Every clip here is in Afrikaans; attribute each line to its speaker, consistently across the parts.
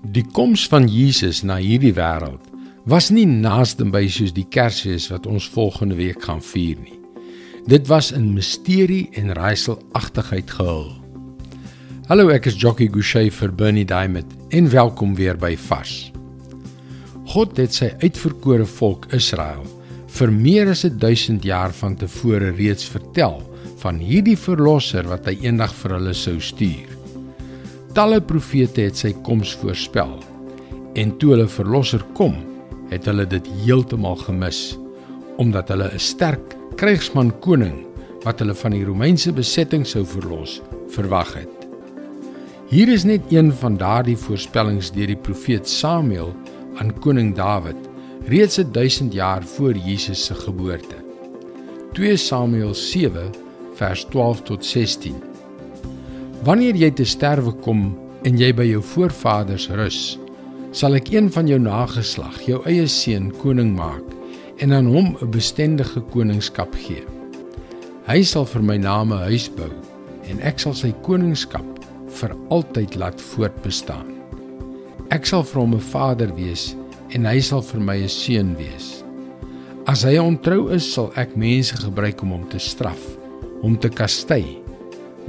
Speaker 1: Die koms van Jesus na hierdie wêreld was nie naasbei soos die Kersfees wat ons volgende week gaan vier nie. Dit was in misterie en raaiselagtigheid gehul. Hallo, ek is Jockey Gouchee vir Bernie Diamond en welkom weer by Vars. God het sy uitverkore volk Israel vir meer as 1000 jaar van tevore reeds vertel van hierdie verlosser wat hy eendag vir hulle sou stuur. Talle profete het sy koms voorspel. En toe hulle verlosser kom, het hulle dit heeltemal gemis omdat hulle 'n sterk krygsman koning wat hulle van die Romeinse besetting sou verlos, verwag het. Hier is net een van daardie voorspellings deur die profeet Samuel aan koning Dawid, reeds 1000 jaar voor Jesus se geboorte. 2 Samuel 7 vers 12 tot 16. Wanneer jy te sterwe kom en jy by jou voorvaders rus, sal ek een van jou nageslag, jou eie seun, koning maak en aan hom 'n bestendige koningskap gee. Hy sal vir my naam 'n huis bou en ek sal sy koningskap vir altyd laat voortbestaan. Ek sal vir hom 'n vader wees en hy sal vir my 'n seun wees. As hy ontrou is, sal ek mense gebruik om hom te straf, hom te kastei.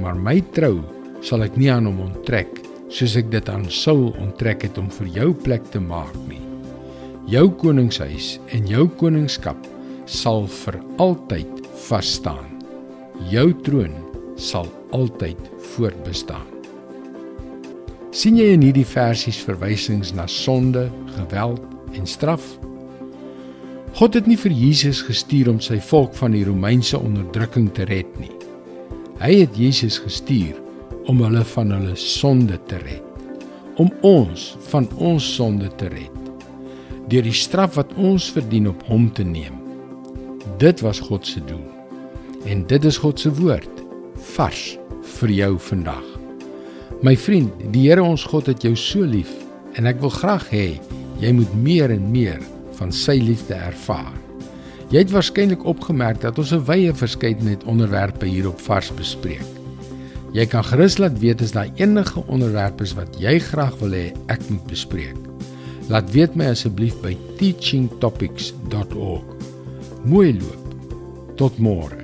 Speaker 1: Maar my trou sal ek nie aan hom onttrek soos ek dit aan Saul onttrek het om vir jou plek te maak nie. Jou koningshuis en jou koningskap sal vir altyd vas staan. Jou troon sal altyd voortbestaan. sien jy in hierdie versies verwysings na sonde, geweld en straf? God het nie vir Jesus gestuur om sy volk van die Romeinse onderdrukking te red nie. Hy het Jesus gestuur om hulle van hulle sonde te red. Om ons van ons sonde te red. Deur die straf wat ons verdien op hom te neem. Dit was God se doel. En dit is God se woord vars vir jou vandag. My vriend, die Here ons God het jou so lief en ek wil graag hê jy moet meer en meer van sy liefde ervaar. Jy het waarskynlik opgemerk dat ons 'n wye verskeidenheid onderwerpe hier op Vars bespreek. Jy kan gerus laat weet as daar enige onderwerpe is wat jy graag wil hê ek moet bespreek. Laat weet my asseblief by teachingtopics.org. Mooi loop. Tot môre.